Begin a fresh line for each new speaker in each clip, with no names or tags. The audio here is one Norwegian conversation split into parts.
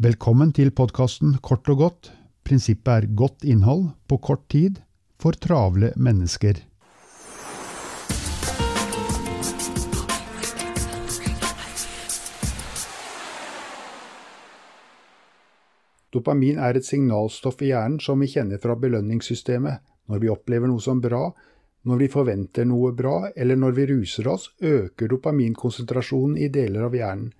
Velkommen til podkasten Kort og godt. Prinsippet er godt innhold på kort tid for travle mennesker. Dopamin er et signalstoff i hjernen som vi kjenner fra belønningssystemet. Når vi opplever noe som bra, når vi forventer noe bra, eller når vi ruser oss, øker dopaminkonsentrasjonen i deler av hjernen.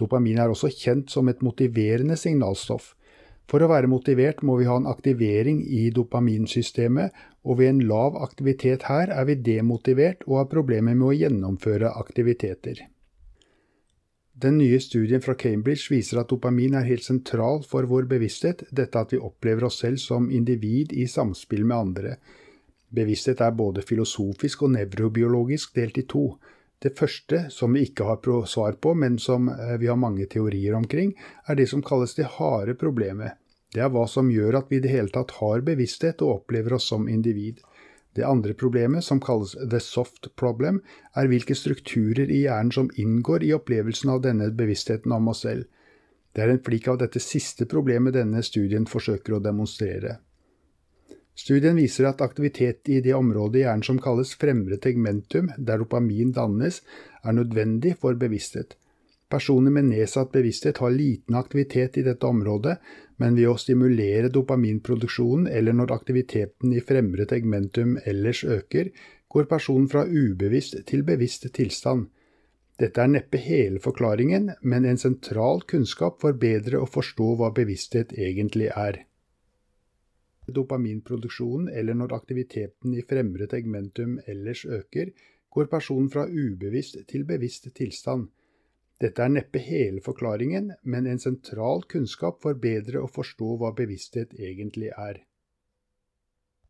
Dopamin er også kjent som et motiverende signalstoff. For å være motivert må vi ha en aktivering i dopaminsystemet, og ved en lav aktivitet her er vi demotivert og har problemer med å gjennomføre aktiviteter. Den nye studien fra Cambridge viser at dopamin er helt sentral for vår bevissthet, dette at vi opplever oss selv som individ i samspill med andre. Bevissthet er både filosofisk og nevrobiologisk delt i to. Det første, som vi ikke har svar på, men som eh, vi har mange teorier omkring, er det som kalles det harde problemet. Det er hva som gjør at vi i det hele tatt har bevissthet og opplever oss som individ. Det andre problemet, som kalles the soft problem, er hvilke strukturer i hjernen som inngår i opplevelsen av denne bevisstheten om oss selv. Det er en flik av dette siste problemet denne studien forsøker å demonstrere. Studien viser at aktivitet i det området i hjernen som kalles fremre tegmentum, der dopamin dannes, er nødvendig for bevissthet. Personer med nedsatt bevissthet har liten aktivitet i dette området, men ved å stimulere dopaminproduksjonen eller når aktiviteten i fremre tegmentum ellers øker, går personen fra ubevisst til bevisst tilstand. Dette er neppe hele forklaringen, men en sentral kunnskap for bedre å forstå hva bevissthet egentlig er. Dopaminproduksjonen eller når aktiviteten i fremre tegmentum ellers øker, går personen fra ubevisst til bevisst tilstand. Dette er neppe hele forklaringen, men en sentral kunnskap for bedre å forstå hva bevissthet egentlig er.